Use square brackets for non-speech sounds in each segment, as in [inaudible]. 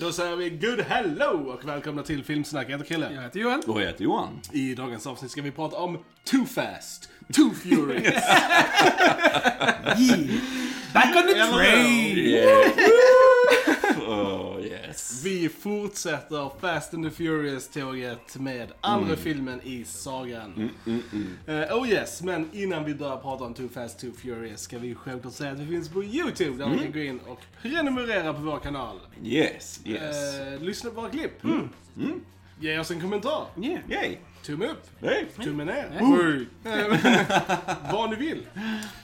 Då säger vi good hello och välkomna till Filmsnack. Jag heter Krille. Jag heter Johan. Och jag heter Johan. I dagens avsnitt ska vi prata om Too Fast, Too Furious. [laughs] Yeah. Back on the train! Vi fortsätter Fast and the Furious-tåget med andra Mm. filmen i sagan. Eh, oh yes, men innan vi börjar prata om Too Fast, Too Furious ska vi självklart säga att vi finns på YouTube där Mm. ni kan gå in och prenumerera på vår kanal. Yes, yes. Eh, lyssna på våra klipp. Mm. Ge oss en kommentar. Yeah. Yay. Tumme upp. Hey. Tummen ner. Nej. Eh, [laughs] Vad ni vill.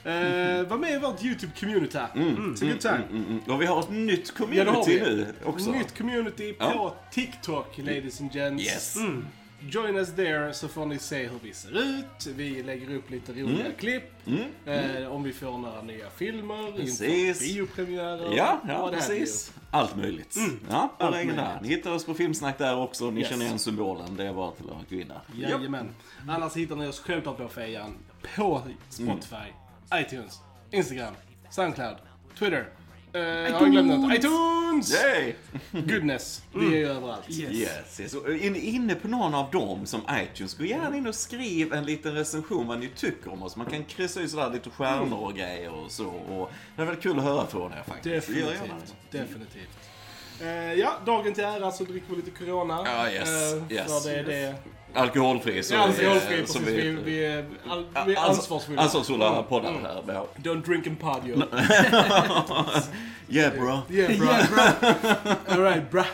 Eh, var med i vårt YouTube-community. It's a good time. Mm, mm. Och vi har ett nytt Ja, det har community vi. nu också. Nytt community på Ja. TikTok, ladies and gents. Yes. Join us there så får ni se hur vi ser ut. Vi lägger upp lite roliga Mm. klipp. Eh, om vi får några nya filmer, Precis. biopremiärer. Ja, ja precis. Allt möjligt. Ja, Allt in där. möjligt. Ni hittar oss på Filmsnack där också. Ni Yes. känner igen symbolen. Det är bara till att gå in där. Jajamän. Annars hittar ni oss självklart på fejan. På Spotify, iTunes, Instagram, Soundcloud, Twitter. Eh, jag har glömt något. iTunes! Yay! Goodness. Vi är ju överallt. Yes. Yes, yes. Och in, inne på någon av dem som iTunes, gå gärna in och skriv en liten recension vad ni tycker om oss. Man kan kryssa i sådär lite stjärnor och grejer och så. Och det är väl kul att höra från er faktiskt. Definitivt. det. Definitivt. Eh, ja, dagen till ära så dricker vi lite Corona. Ja, yes, Eh, yes. För det är det. Alkoholfri. Så alkoholfri, eh, precis. Vi, vi, är, all, vi är ansvarsfulla. Ansvarsfulla poddar här. Ja. Don't drink and pod you. [laughs] Yeah bro. Yeah, bra. [laughs] Alright, bra.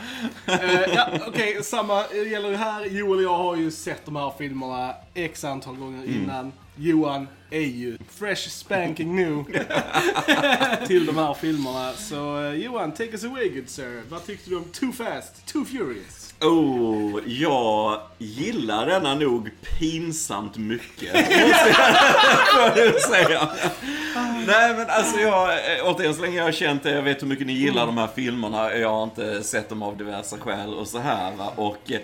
Eh, ja, okej, samma gäller här. Joel och jag har ju sett de här filmerna x antal gånger Mm. innan. Johan är ju fresh spanking new [laughs] till de här filmerna. Så eh, Johan, take us away good sir. Vad tyckte du om Too Fast, Too Furious? Oh, jag gillar denna nog pinsamt mycket. Får [laughs] säga. Nej men alltså jag, eh, återigen så länge jag har känt det, jag vet hur mycket ni gillar de här filmerna. Jag har inte sett dem av diverse skäl och så här va. Och eh,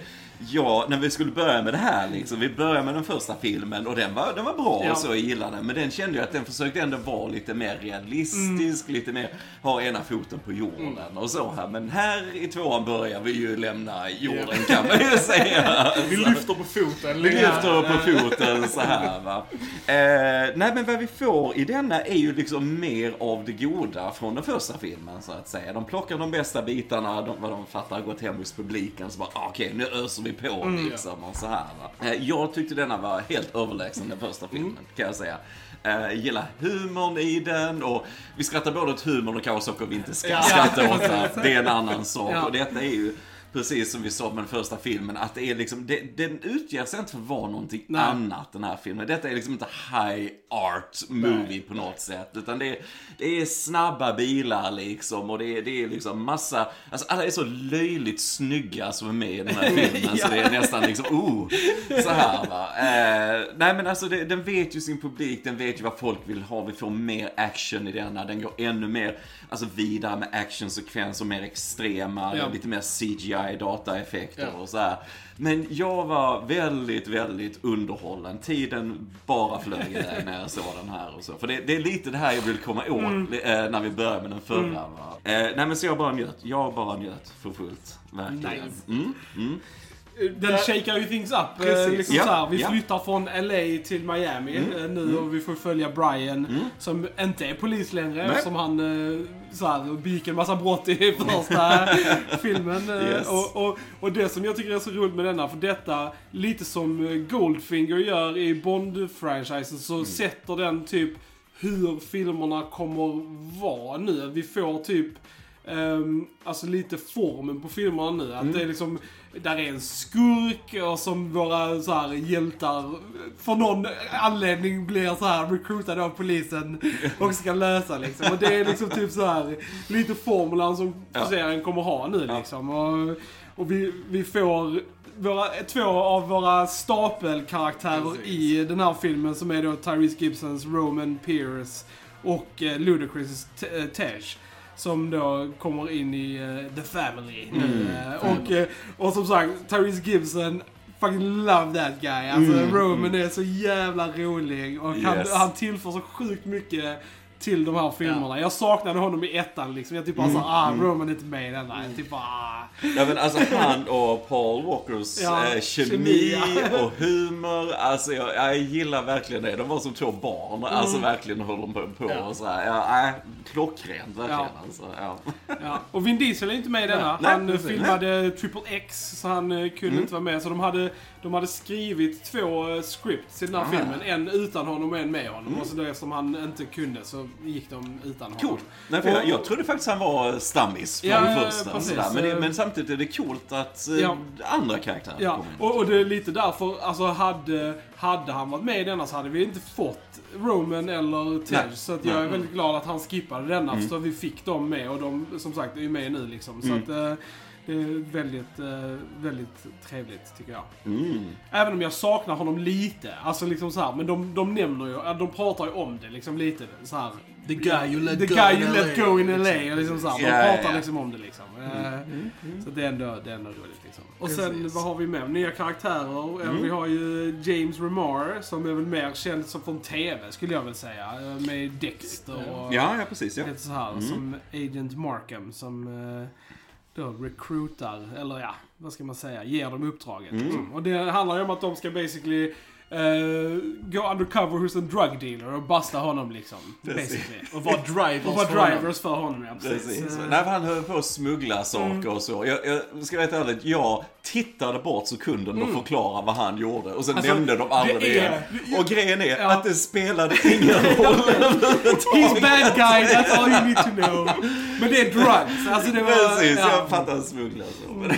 Ja, när vi skulle börja med det här liksom, vi började med den första filmen och den var, den var bra Ja. och så, jag gillade den. Men den kände jag att den försökte ändå vara lite mer realistisk, lite mer, ha ena foten på jorden och så här. Men här i tvåan börjar vi ju lämna jorden kan man ju säga. Vi lyfter på foten. Vi lyfter på foten så här va. Eh, nej men vad vi får i denna är ju liksom mer av det goda från den första filmen så att säga. De plockar de bästa bitarna, de, vad de fattar gått hem hos publiken så bara ah, okej nu öser vi på liksom och så här va. Eh, jag tyckte denna var helt överlägsen den första filmen kan jag säga. Eh, gillar humorn i den och vi skrattar både åt humorn och kanske saker vi inte ska Ja. skratta åt. [laughs] Det är en annan sak. Ja. Och detta är ju Precis som vi sa med den första filmen, att det är liksom, det, den utger sig inte för att vara någonting Nej. annat den här filmen. Detta är liksom inte high art movie på något sätt. Utan det är, det är snabba bilar liksom och det är, det är liksom massa, alltså alla är så löjligt snygga som är med i den här [laughs] filmen så det är nästan liksom, oh, så här va. Eh, nej men alltså det, den vet ju sin publik, den vet ju vad folk vill ha. Vi får mer action i denna, den går ännu mer, alltså vidare med actionsekvenser, mer extrema, Ja. lite mer CGI dataeffekter Ja. och så här. Men jag var väldigt, väldigt underhållen. Tiden bara flög iväg när jag såg den här och så. För det, det är lite det här jag vill komma åt Mm. eh, när vi börjar med den förra. Va? Eh, nej men så jag bara njöt. Jag bara njöt för fullt. Verkligen. Nice. Mm, mm. Den shakar ju things up. Precis. Eh, liksom Ja, så här, vi ja. flyttar från LA till Miami eh, nu och vi får följa Brian som inte är polis längre Nej. som han eh, så här, begick en massa brott i [laughs] första [laughs] filmen. Yes. Och, och, och det som jag tycker är så roligt med denna, för detta, lite som Goldfinger gör i Bond-franchisen, så sätter den typ hur filmerna kommer vara nu. Vi får typ Um, alltså lite formen på filmerna nu. Att det är liksom, där är en skurk och som våra så här, hjältar för någon anledning blir så här recruitade av polisen [laughs] och ska lösa liksom. Och det är liksom typ så här lite formulan som Ja. serien kommer ha nu liksom. Och, och vi, vi får våra, två av våra stapelkaraktärer Precis. i den här filmen som är då Tyrese Gibsons Roman Pierce och eh, Ludacris eh, Tej. Som då kommer in i eh, The Family nu. Eh, och, eh, och som sagt, Tyrese Gibson, fucking love that guy. Alltså Roman är så jävla rolig och han, Yes. han tillför så sjukt mycket till de här filmerna. Jag saknade honom i ettan liksom. Jag typ bara Mm, så ah, Roman är inte med i denna. Jag typ bara, ah. Ja men alltså han och Paul Walkers Ja, eh, kemi kemi, ja. och humor. Alltså jag, jag gillar verkligen det. De var som två barn. Alltså verkligen håller de på, på Mm. Ja. och sådär. Ja, äh, klockrent verkligen. Ja. Alltså, ja. Ja. Och Vin Diesel är inte med i denna. Nej, han eh, precis. filmade Triple X, så han eh, kunde Mm. inte vara med. Så de hade, de hade skrivit två eh, scripts i den här Ah. filmen. En utan honom och en med honom. Och så då eftersom han inte kunde så gick de utan honom. Coolt. Nej, för jag, Och- jag trodde faktiskt han var stammis från Ja, första. precis. Men, det, men samtidigt är det coolt att eh, Ja. andra karaktärer Ja, kommer och, och det är lite därför, alltså hade, hade han varit med i denna så hade vi inte fått Roman eller Tej. Nej. Så att jag är väldigt glad att han skippade denna, Mm. så vi fick dem med och de, som sagt, är ju med nu liksom. Så Mm. att eh, väldigt, eh, väldigt trevligt tycker jag. Mm. Även om jag saknar honom lite, alltså liksom så här, men de, de nämner ju, ja, de pratar ju om det liksom lite så här. The guy you let The go guy in you LA, let go in liksom. LA. Och liksom så här, de Ja, ja, pratar ja. liksom om det liksom. Eh, Så det är ändå, det är ändå roligt liksom. Och sen, Precis. vad har vi med? Nya karaktärer. Eh, Mm. Vi har ju James Remar, som är väl mer känd som från TV, skulle jag väl säga. Med Dexter och Ja, ja precis. Ja. så här. Mm. Som Agent Markham, som då recruitar, eller ja, vad ska man säga, ger dem uppdraget. Mm. liksom. Och det handlar ju om att de ska basically eh, gå undercover hos en drug dealer och busta honom liksom. Precis. Basically. [laughs] Och vara drivers Och vara för honom. drivers för honom, ja precis. Precis. Eh, Nej, för han höll på att smuggla saker Mm. och så. Jag, jag ska vara helt ärlig, jag tittade bort sekunden och förklarade vad han gjorde. Och sen Alltså, nämnde de aldrig det är- Och grejen är Ja. att det spelade ingen roll [laughs] He's [laughs] bad guy, that's all you need to know. Men det är drugs. Alltså det var... Precis, ja. jag fattar smuggla så. Men,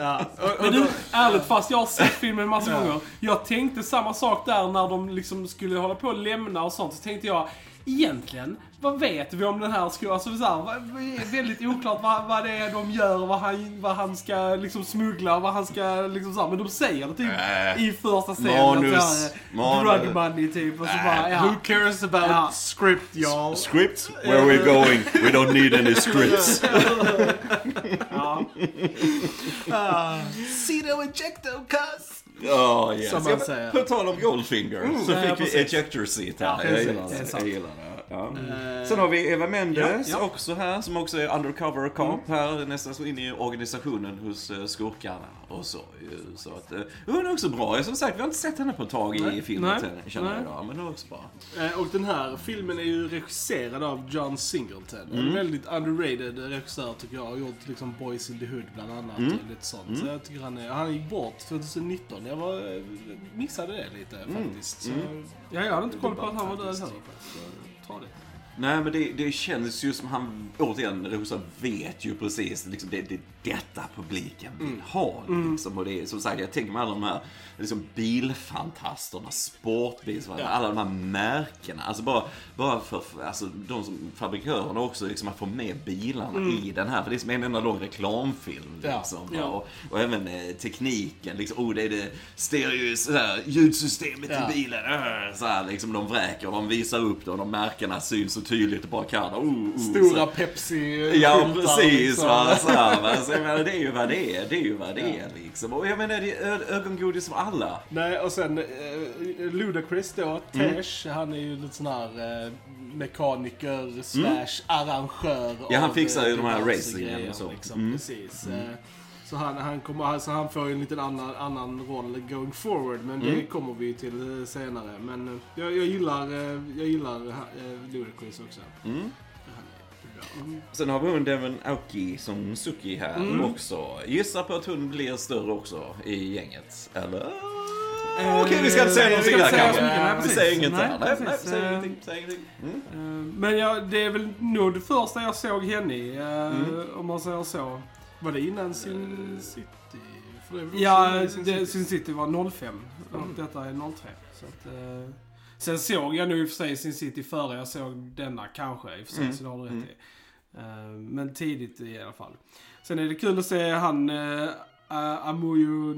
Ja. [laughs] Och, du, ärligt, fast jag har sett filmen en massa Ja. gånger. Jag tänkte samma sak där när de liksom skulle hålla på att lämna och sånt. Så tänkte jag, egentligen, vad vet vi om den här skolan? Alltså så här, väldigt oklart vad, vad det är de gör, vad han, vad han ska liksom smuggla, vad han ska liksom så här. Men de säger det typ Äh. i första scenen. Manus, här, manus. Drug money typ. Och så Äh. bara, ja. Who cares about Ja. script y'all? Scripts? Where are we going? We don't need any scripts. [laughs] ja. [laughs] Cedo ejecto cuz! Ja, yes. Som man Ja, säger. På tal om Goldfinger så ja, fick vi precis. ejector seat Ja, här. jag precis. gillar Det. Jag gillar det. Ja. Eh, Sen har vi Eva Mendes Ja, ja. också här som också är undercover cop här nästan så in i organisationen hos uh, skurkarna och så. Så att uh, hon är också bra. Som sagt, vi har inte sett henne på ett tag i filmen känner jag idag. Men det är också bra. Eh, Och den här filmen är ju regisserad av John Singleton. En väldigt underrated regissör tycker jag. Har gjort liksom Boys in the Hood bland annat och lite sånt. Så jag tycker han är, han gick bort 2019. Jag var, eh, missade det lite faktiskt. Så, ja, jag hade inte koll på att han var död heller. Så, ta det. Nej, men det, det känns ju som han, återigen, regissören vet ju precis liksom, det, det är detta publiken vill ha. Liksom. Och det är som sagt, jag tänker mig alla de här liksom, bilfantasterna, sportbilsvagnar, alla de här märkena. Alltså bara, bara för, alltså, de som fabrikörerna också, liksom, att få med bilarna i den här. För det är som en enda lång reklamfilm. Ja, Liksom, ja. Och, och även eh, tekniken, liksom, oh det är det stereo, sådär, ljudsystemet Ja. i bilen. äh, Så här, liksom, de vräker, de visar upp det och de märkena syns så tydligt och bara kan. Oh, oh, Stora Pepsi Ja, precis. liksom. Va? [laughs] Så här, va? Så jag menar, det är ju vad det är. Det är ju vad det är liksom. Och jag menar, det är ögongodis för alla. Nej, och sen eh, Ludacris då, Tesh, han är ju lite sån här eh, mekaniker slash arrangör Ja, han fixar ju eh, de här grejer, och så. Liksom, Mm. Precis. Eh, Så han, han, kommer, alltså han får ju en liten annan, annan roll going forward, men det Mm. kommer vi till eh, senare. Men eh, jag, jag gillar, eh, jag gillar Ludacris också. Mm. Bra. Sen har vi hon Devon Aoki som Suki här Mm. också. Gissar på att hon blir större också i gänget. Eller? Okej, vi ska inte säga någonting där kanske. nej, Vi säger inget Nej, där. Nej, nej, precis. vi säger ingenting. Säger ingenting. Mm. Men jag, det är väl nog det första jag såg henne i, Mm. om man säger så. Var det innan Sin City? För det Ja, Sin det, City. Sin City var 05 och Mm. detta är 03. Så att, eh, sen såg jag nu i och för sig Sin City före jag såg denna kanske i och för sig, Mm. så det har du rätt Mm. i. Eh, men tidigt i alla fall. Sen är det kul att se han uh, Amuyu,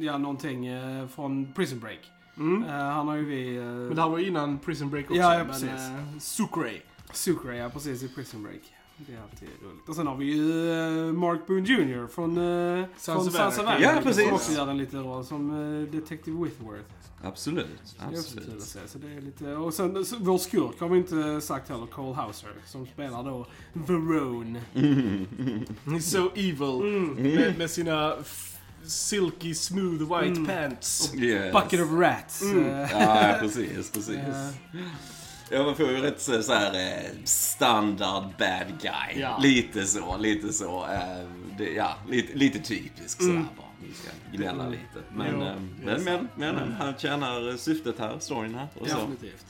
ja någonting eh, från Prison Break. Mm. Eh, han har ju vi... eh, Men det här var innan Prison Break också. Ja, ja, men, precis. eh, Sucre. Sucre, ja precis, i Prison Break. Det är alltid roligt. Och sen har vi ju eh, Mark Boone Jr. från, uh, Sons of Anarchy. Ja, precis. Som också gör en liten roll som uh, Detective Withworth. Absolut. Absolut. se. Så det är lite, och sen så, vår skurk har vi inte sagt heller, Cole Hauser, som spelar då Verone. He's [laughs] so evil. Mm. Med, med sina silky smooth white Mm. pants. Yes. Bucket of rats. eh, Ja, [laughs] precis, precis. Ja, man får ju rätt så så här eh, standard bad guy. Ja. Lite så, lite så. eh, Det, ja, lite, lite typisk sådär bara. Vi ska gnälla lite. Men, Jo, eh, men, men, men, han tjänar syftet här, storyn här. Och så. Definitivt.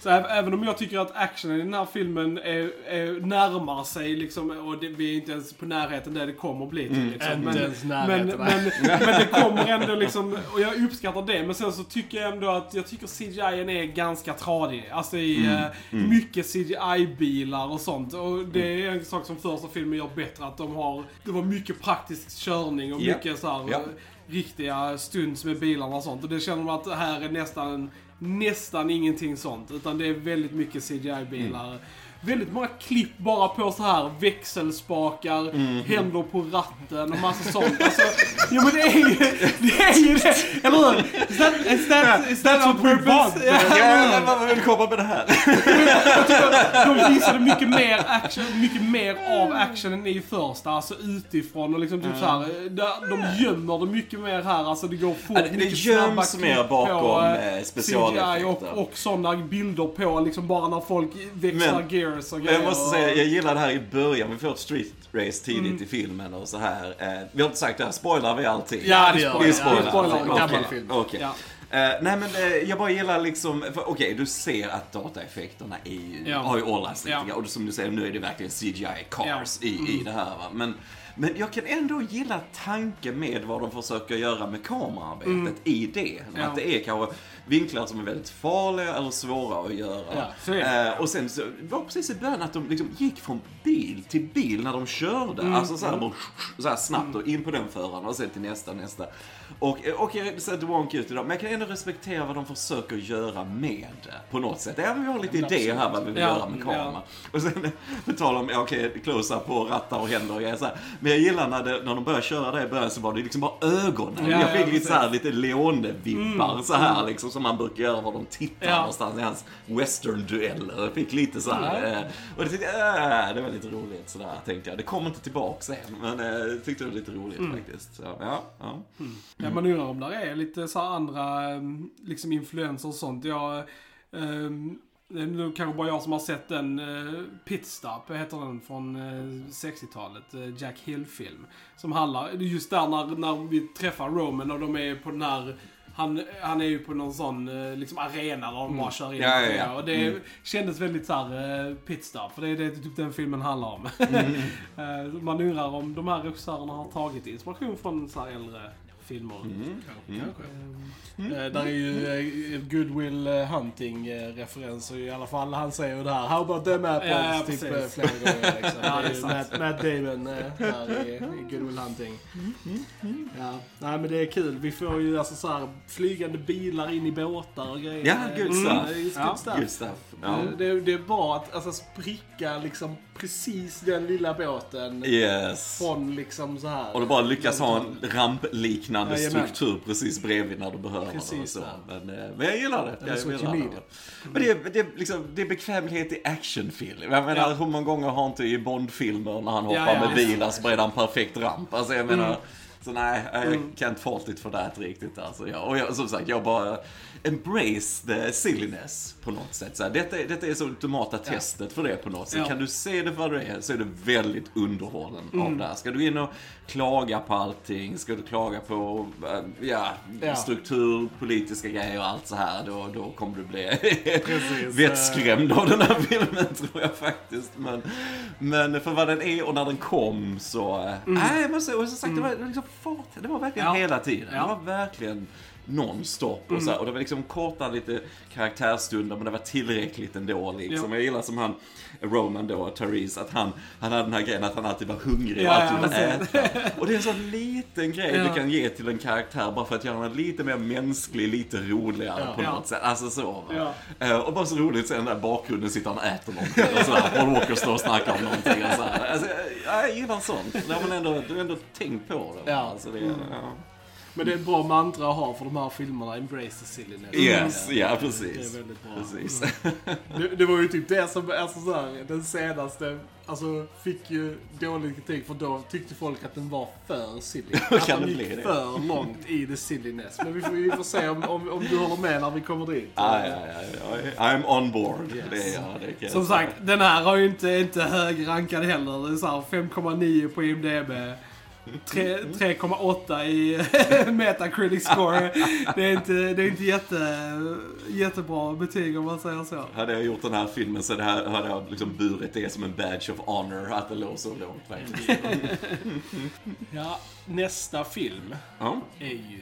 Så äv- även om jag tycker att actionen i den här filmen är, är närmar sig liksom, och det, vi är inte ens på närheten där det kommer bli till. Liksom. Inte Men, ens men, närheten. men, [laughs] men det kommer ändå liksom, och jag uppskattar det. Men sen så tycker jag ändå att, jag tycker CGI är ganska tradig. Alltså i eh, mycket CGI-bilar och sånt. Och det är en sak som första filmen gör bättre, att de har, det var mycket praktisk körning och Ja. mycket så här, Ja. riktiga stunds med bilarna och sånt. Och det känner man att här är nästan, nästan ingenting sånt. Utan det är väldigt mycket CGI-bilar. Väldigt många klipp bara på så här växelspakar, händer på ratten och massa sånt. Alltså, jo men det är ju det, är ju det eller hur? Is that, is that, is that on purpose? Ja. Ja, vad vill du komma med det här? De visade mycket mer action, mycket mer av actionen i första, alltså utifrån och liksom typ så här, där- de gömmer det mycket mer här, alltså det går fort, det- göms mer bakom, eh, CGI specialeffekter. och, och sådana bilder på liksom bara när folk växlar Men- gears och Men grejer. jag måste säga, jag gillar det här i början. Vi får ett street race tidigt Mm. i filmen och så här. Eh, vi har inte sagt det här, spoilar vi alltid? Ja, det gör vi. vi. spoilar. Vi spoilar. Okej, Gammal film. Okej. Ja. Eh, nej men eh, jag bara gillar liksom, okej du ser att dataeffekterna är ju, Ja. har ju åldrats lite Ja. Och som du säger, nu är det verkligen CGI cars i, i Mm. det här va. Men, men jag kan ändå gilla tanken med vad de försöker göra med kameraarbetet i det. Mm. Ja. Att det är kanske vinklar som är väldigt farliga eller svåra att göra. Ja, det. Eh, och sen så var det precis i början att de liksom gick från bil till bil när de körde. Mm. Alltså så här, bara, så här snabbt och in på den föraren och sen till nästa, nästa. Och, och jag ser inte wonky ut idag, men jag kan ändå respektera vad de försöker göra med det på något sätt. Även vi har lite idéer här vad vi vill Ja, göra med ja. kameran. Och sen [laughs] på tal om, ja, okej, close på rattar och händer och grejer så här. Men jag gillar när, det, när de börjar köra det i början så var det liksom bara ögonen. Ja, jag fick ja, lite så här, lite Leone-vibbar så här liksom som man brukar göra var de tittar Ja. någonstans i hans western-dueller. Fick lite så här, eh, och det tyckte jag, äh, det var lite roligt sådär tänkte jag. Det kommer inte tillbaka sen, men eh, jag tyckte det var lite roligt Mm. faktiskt. Så, ja, ja. Ja, man undrar om det är lite så här andra um, liksom influenser och sånt. Jag, um, det är nog kanske bara jag som har sett den uh, Pitstop, heter den, från eh, 60-talet. eh, Jack Hill-film. Som handlar, just där när, när vi träffar Roman och de är på den här han, han är ju på någon sån eh, liksom arena där de bara kör in. Ja, ja, och ja. det. Och det kändes väldigt såhär uh, pitstop, för det är det typ den filmen handlar om. [laughs] Eh, man undrar om de här regissörerna har tagit inspiration från så äldre filmer. Kanske. Eh, Eh, där är ju eh, Goodwill eh, Hunting-referenser i alla fall. Han säger ju det här, How about them apples? Ja, ja, typ eh, flera gånger liksom. [laughs] Ja, det är. Matt, Matt Damon eh, här i, i Goodwill Hunting. Ja, nej men det är kul. Vi får ju alltså så här flygande bilar in i båtar och grejer. Ja, good Mm, stuff. Ja, good stuff. Good stuff. Ja. Eh, Det, det är bra att alltså, spricka liksom precis den lilla båten Yes. från liksom så här. Och du bara lyckas ha en rampliknande Jajamän. struktur precis bredvid när du behöver det Precis där. Men, eh, men jag gillar det. Jag gillar det. Men det är, det, liksom, det är bekvämlighet i actionfilm. Jag menar, Ja. hur många gånger har inte i Bond-filmer när han hoppar Ja, ja. med bilar så bredvid en perfekt ramp. Alltså jag menar, Mm. så nej, jag can't fault it for that riktigt. Alltså, jag, och jag, som sagt, jag bara embrace the silliness på något sätt. Så här, detta, är- detta är så ultimata testet för det på något sätt. Ja. Kan du se det vad det är så är du väldigt underhållen Mm. av det här. Ska du in och klaga på allting, ska du klaga på äh, ja, Ja. struktur, politiska grejer och allt så här, då, då kommer du bli [laughs] vettskrämd av den här filmen [laughs] tror jag faktiskt. Men, men för vad den är och när den kom så, äh, nej men så, och som sagt det var det var liksom fart, det var verkligen Mm. Ja. hela tiden. Ja. Mm. Det var verkligen nonstop och så här, och det var liksom korta lite karaktärstunder men det var tillräckligt ändå liksom. Ja. Jag gillar som han, Roman då, Therese, att han, han hade den här grejen att han alltid var hungrig och alltid ville äta. Och det är en sån liten grej Ja. du kan ge till en karaktär bara för att göra den lite mer mänsklig, lite roligare Ja. på något sätt. Alltså så. va. Eh, Och bara så roligt sen där bakgrunden sitter han och äter någonting och sådär. Paul Walker står och snackar om någonting och sådär. Alltså, jag, jag gillar sånt. Har man ändå, du ändå tänkt på det. Ja. Alltså, det ja. Men det är ett bra mantra att ha för de här filmerna, Embrace the silliness. Yes, ja Det precis. är väldigt bra. Precis. Det, det var ju typ det som, alltså så här, den senaste, alltså fick ju dålig kritik för då tyckte folk att den var för silly. [laughs] Att den det gick det? för långt i the silliness. Men vi får, vi får se om, om, om du håller med när vi kommer dit. Ja, ja, ja, ja. I'm on board. Yes. Det jag. Det Som sagt, den här har ju inte, inte hög rankad heller. Det är så här 5,9 på IMDB. Tre- 3,8 i [laughs] Metacritic score. Det är inte, det är inte jätte, jättebra betyg om man säger så. Hade jag gjort den här filmen så det här, hade jag liksom burit det som en badge of honor att det låg så långt faktiskt. [laughs] Ja, nästa film Ja. är ju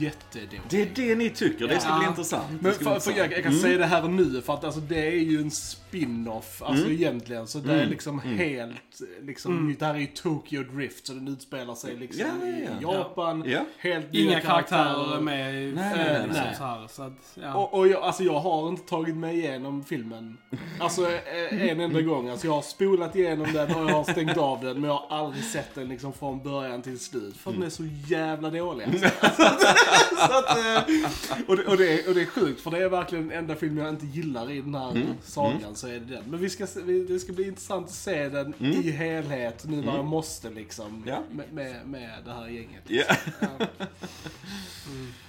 jättedålig. Det är det ni tycker, det ska Ja. bli intressant. Men för, för jag, intressant. jag kan säga det här nu för att alltså, det är ju en spin-off, alltså Mm. egentligen. Så det är liksom helt, liksom, nytt. det här är ju Tokyo Drift så den utspelar sig liksom Ja, ja, ja. i Japan. Ja. Helt nya Inga karaktärer är med i Nej, nej, nej, liksom nej. så här. Så att, ja. Och, och jag, alltså jag har inte tagit mig igenom filmen. Alltså eh, en enda gång. Alltså jag har spolat igenom den och jag har stängt av den. Men jag har aldrig sett den liksom från början till slut. För den är så jävla dålig. Alltså. [laughs] så att, eh, och, det, och, det är, och det är sjukt för det är verkligen den enda film jag inte gillar i den här sagan. Så är det den. Men vi ska, det ska bli intressant att se den i helhet nu när jag måste liksom. Ja. Med, med, med det här gänget. Ja. Ja. [laughs]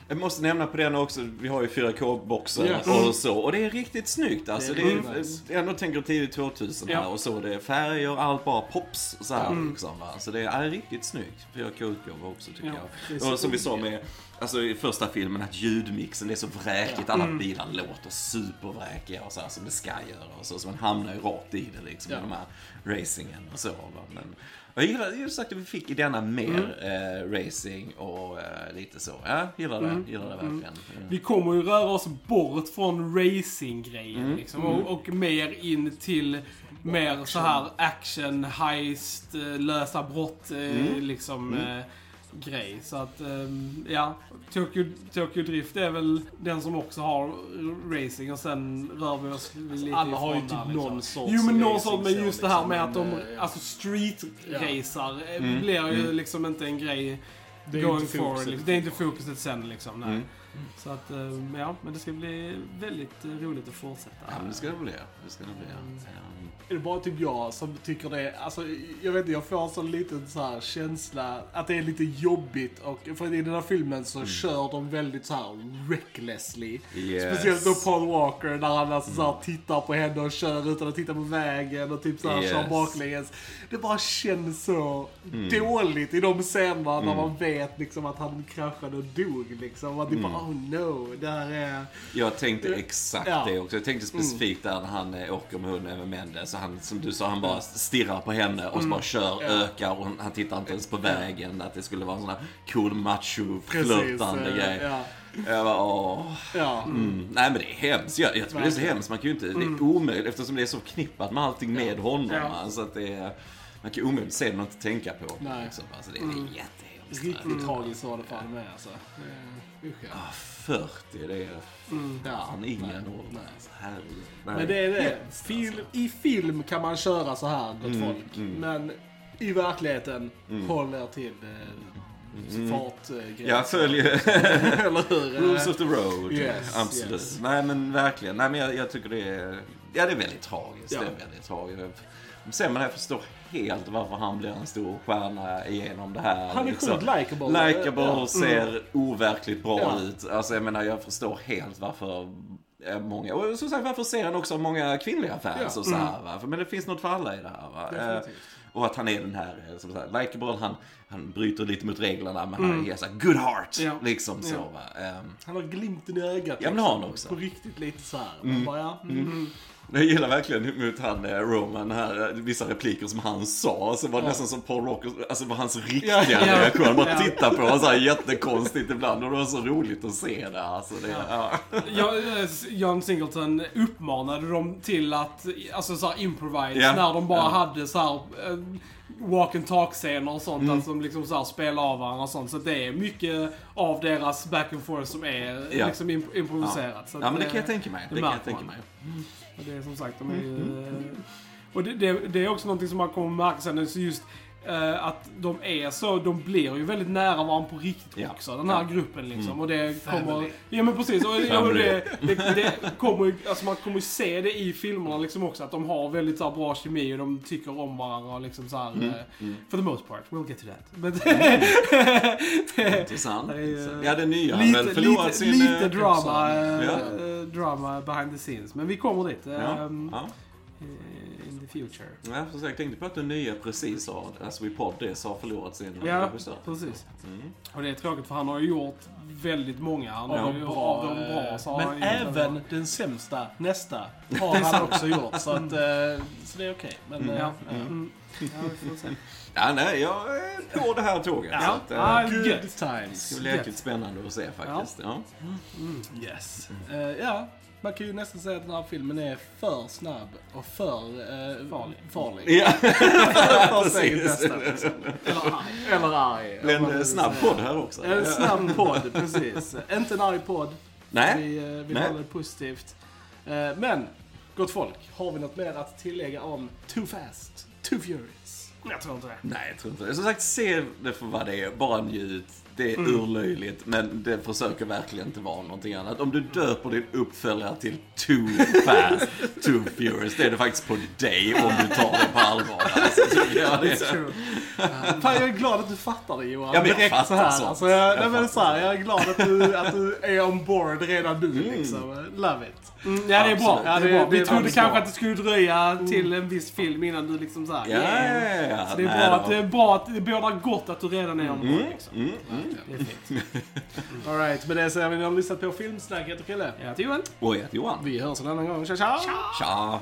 Jag måste nämna på den också, vi har ju 4K-boxen Yes. och så. Och det är riktigt snyggt alltså. Det Det är är, nice. jag ändå tänker tidigt 2000 här Ja. och så. Det är färger, allt bara pops så här liksom va. Så det är riktigt snyggt. 4K-utgåva också tycker Ja, det är jag. Och som vi sa med, alltså i första filmen att ljudmixen det är så vräkigt. Alla bilar låter supervräkiga och så här som det ska göra och så. Så man hamnar ju rakt i det liksom Ja. i de här racingen och så. Va? Men, jag gillar, gillar sagt att vi fick i denna mer eh, racing och eh, lite så. Ja, gillar det. Gillar det verkligen. Mm. Vi kommer ju röra oss bort från racing-grejen Mm. liksom, och, och mer in till mer så här action, heist, eh, lösa brott, eh, Mm. liksom eh, grej. Så att, ehm, ja. Tokyo, Tokyo Drift är väl den som också har racing och sen rör vi oss lite Alla har ju typ där, liksom. någon sorts Jo men någon sorts, men just det här liksom, med att de, men, eh, alltså street-racar eh, Mm. blir ju liksom inte en grej Det är going inte forward. fokuset. Liksom. Det är inte fokuset sen liksom. Nej. Mm. Så att, eh, ja, men det ska bli väldigt eh, roligt att fortsätta. Ja, men det ska det bli. Det ska det bli. Ja. Är det bara typ jag som tycker det? Alltså, jag vet inte, jag får en sån liten så här känsla att det är lite jobbigt. Och, för i den här filmen så kör de väldigt så här recklessly. Yes. Speciellt då Paul Walker när han alltså så här tittar på henne och kör utan att titta på vägen och typ så här kör Yes. baklänges. Det bara känns så dåligt i de scenerna när man vet liksom att han kraschade och dog liksom. Att det bara, oh no, det här är... Jag tänkte exakt Ja. det också. Jag tänkte specifikt där när han eh, åker med hunden över Mendes. Så han, som du sa, han bara stirrar på henne och så bara kör, Ja. ökar och han tittar inte ens på vägen. Att det skulle vara en sån här cool macho Precis, flörtande eh, grej. Ja, Jag bara, åh. ja. Mm. Nej men det är hemskt. Jag, jag tycker det är så hemskt. Man kan ju inte, det är omöjligt eftersom det är så förknippat med allting med honom. Ja. Så att det är, man kan ju omöjligt se det och inte tänka på. Nej. Liksom. Alltså, det är jättehemskt. Riktigt tragiskt var det fan med alltså. Ja. Ah, 40, det är fan ingen. Nej. Alltså, herregud. Nej. Men det är det. Film, alltså. I film kan man köra så här gott Mm, folk. mm. Men i verkligheten, håll er till eh, fartgränser. Jag följer [laughs] Eller hur? Rules of the road. Yes, Absolut. yes. Nej men verkligen. Nej men jag, jag tycker det är... Ja det är väldigt tragiskt. Ja. Det är väldigt tragiskt. Sen men jag förstår helt varför han blir en stor stjärna igenom det här. Han är liksom. sjukt likeable. Likeable, Ja. ser overkligt bra Ja. ut. Alltså jag menar jag förstår helt varför eh, Många, och som sagt varför ser han också många kvinnliga fans Ja. Mm. och så här, va? För, Men det finns något för alla i det här va? Eh, Definitivt. Och att han är den här, eh, som sagt, likeable, han, han bryter lite mot reglerna men han är så här, good heart. Ja. Liksom så Ja. va. Ehm, Han har glimten i ögat. Ja, men har han också. På riktigt lite så här. Man bara, ja. Mm. Jag gillar verkligen mot han eh, Roman här, eh, vissa repliker som han sa. Så var det nästan som Paul Walker, alltså var hans riktiga Ja. reaktion. Han bara Ja. titta på honom så här jättekonstigt ibland. Och det var så roligt att se det. Alltså, det ja. Ja, eh, John Singleton uppmanade dem till att alltså, så här, improvise Ja. när de bara Ja. hade så här, eh, walk and talk-scener och sånt. Mm. Alltså de liksom så här spelar av varandra och sånt. Så det är mycket av deras back and forth som är Ja. liksom imp- improviserat. Ja, att men det kan jag tänka mig. det Det kan jag tänka mig. Och det är som sagt, de är ju... Mm. eh, Och det, det, det är också någonting som man kommer märka sen, just eh, att de är så, de blir ju väldigt nära varandra på riktigt Ja. också, den här Ja. Mm. gruppen liksom. Och det kommer... Family. Ja men precis, och, ja, och det, det, det kommer ju, alltså man kommer ju se det i filmerna liksom också, att de har väldigt så här, bra kemi och de tycker om varandra och liksom så här, Mm. eh, For the most part, we'll get to that. Men, [laughs] Intressant. Det är ju- Ja, den nya har väl lite, förlorat lite, sin... lite eh, drama, Ja. drama behind the scenes. Men vi kommer dit. Ja. Eh, future. Ja, för jag tänkte på att den nya precis har, alltså i podd, det har förlorat sin Ja, regissör. precis. Mm. Och det är tråkigt för han har ju gjort väldigt många. Han Ja, av de bra så har han Men gjort en även bra. den sämsta, nästa, [laughs] har han också gjort. Så, att, eh, så det är okej. Men, eh, Ja. ja. Mm. Ja, får se. [laughs] Ja, nej, jag är på det här tåget. Ja. Så att, eh, Ja, Good gött. det times. ska bli jäkligt spännande att se faktiskt. Ja. Yes. Eh, ja, man kan ju nästan säga att den här filmen är för snabb och för uh, Farlig. farlig. Ja, [laughs] för [laughs] precis. bästa. liksom. Eller arg. Eller arg. Blir man en snabb podd här också. En snabb podd, [laughs] precis. Inte en arg podd. Nej. Vi, eh, vi Nej. håller det positivt. Eh, men, gott folk, har vi något mer att tillägga om Too Fast, Too Furious? Jag tror inte det. Nej, jag tror inte det. Som sagt, se det för vad det är. Bara njut. Det är Mm. urlöjligt, men det försöker verkligen inte vara någonting annat. Om du döper din uppföljare till Too Fast, Too Furious, det är det faktiskt på dig om du tar det på allvar. [laughs] Alltså. [laughs] Fan, jag är glad att du fattar det Johan. Ja, men jag Direkt fattar så här. sånt. Alltså, jag, Jag nej, men så här, jag är glad att du, att du är on board redan nu liksom. Love it. Mm, ja, det är bra. Ja, Det är det bra. Vi Det är trodde kanske bra. att det skulle dröja till en viss film innan du liksom såhär... Ja, ja. Så det är, Nej bra att, det är bra att det bådar gott att du redan är on board. Liksom. Mm, mm. Det är fint. Alright, med det säger vi att ni har lyssnat på Filmsnacket och Krille. Ja, till Johan. Och jag heter Johan. Vi hörs en annan gång. Tja tja! Tja!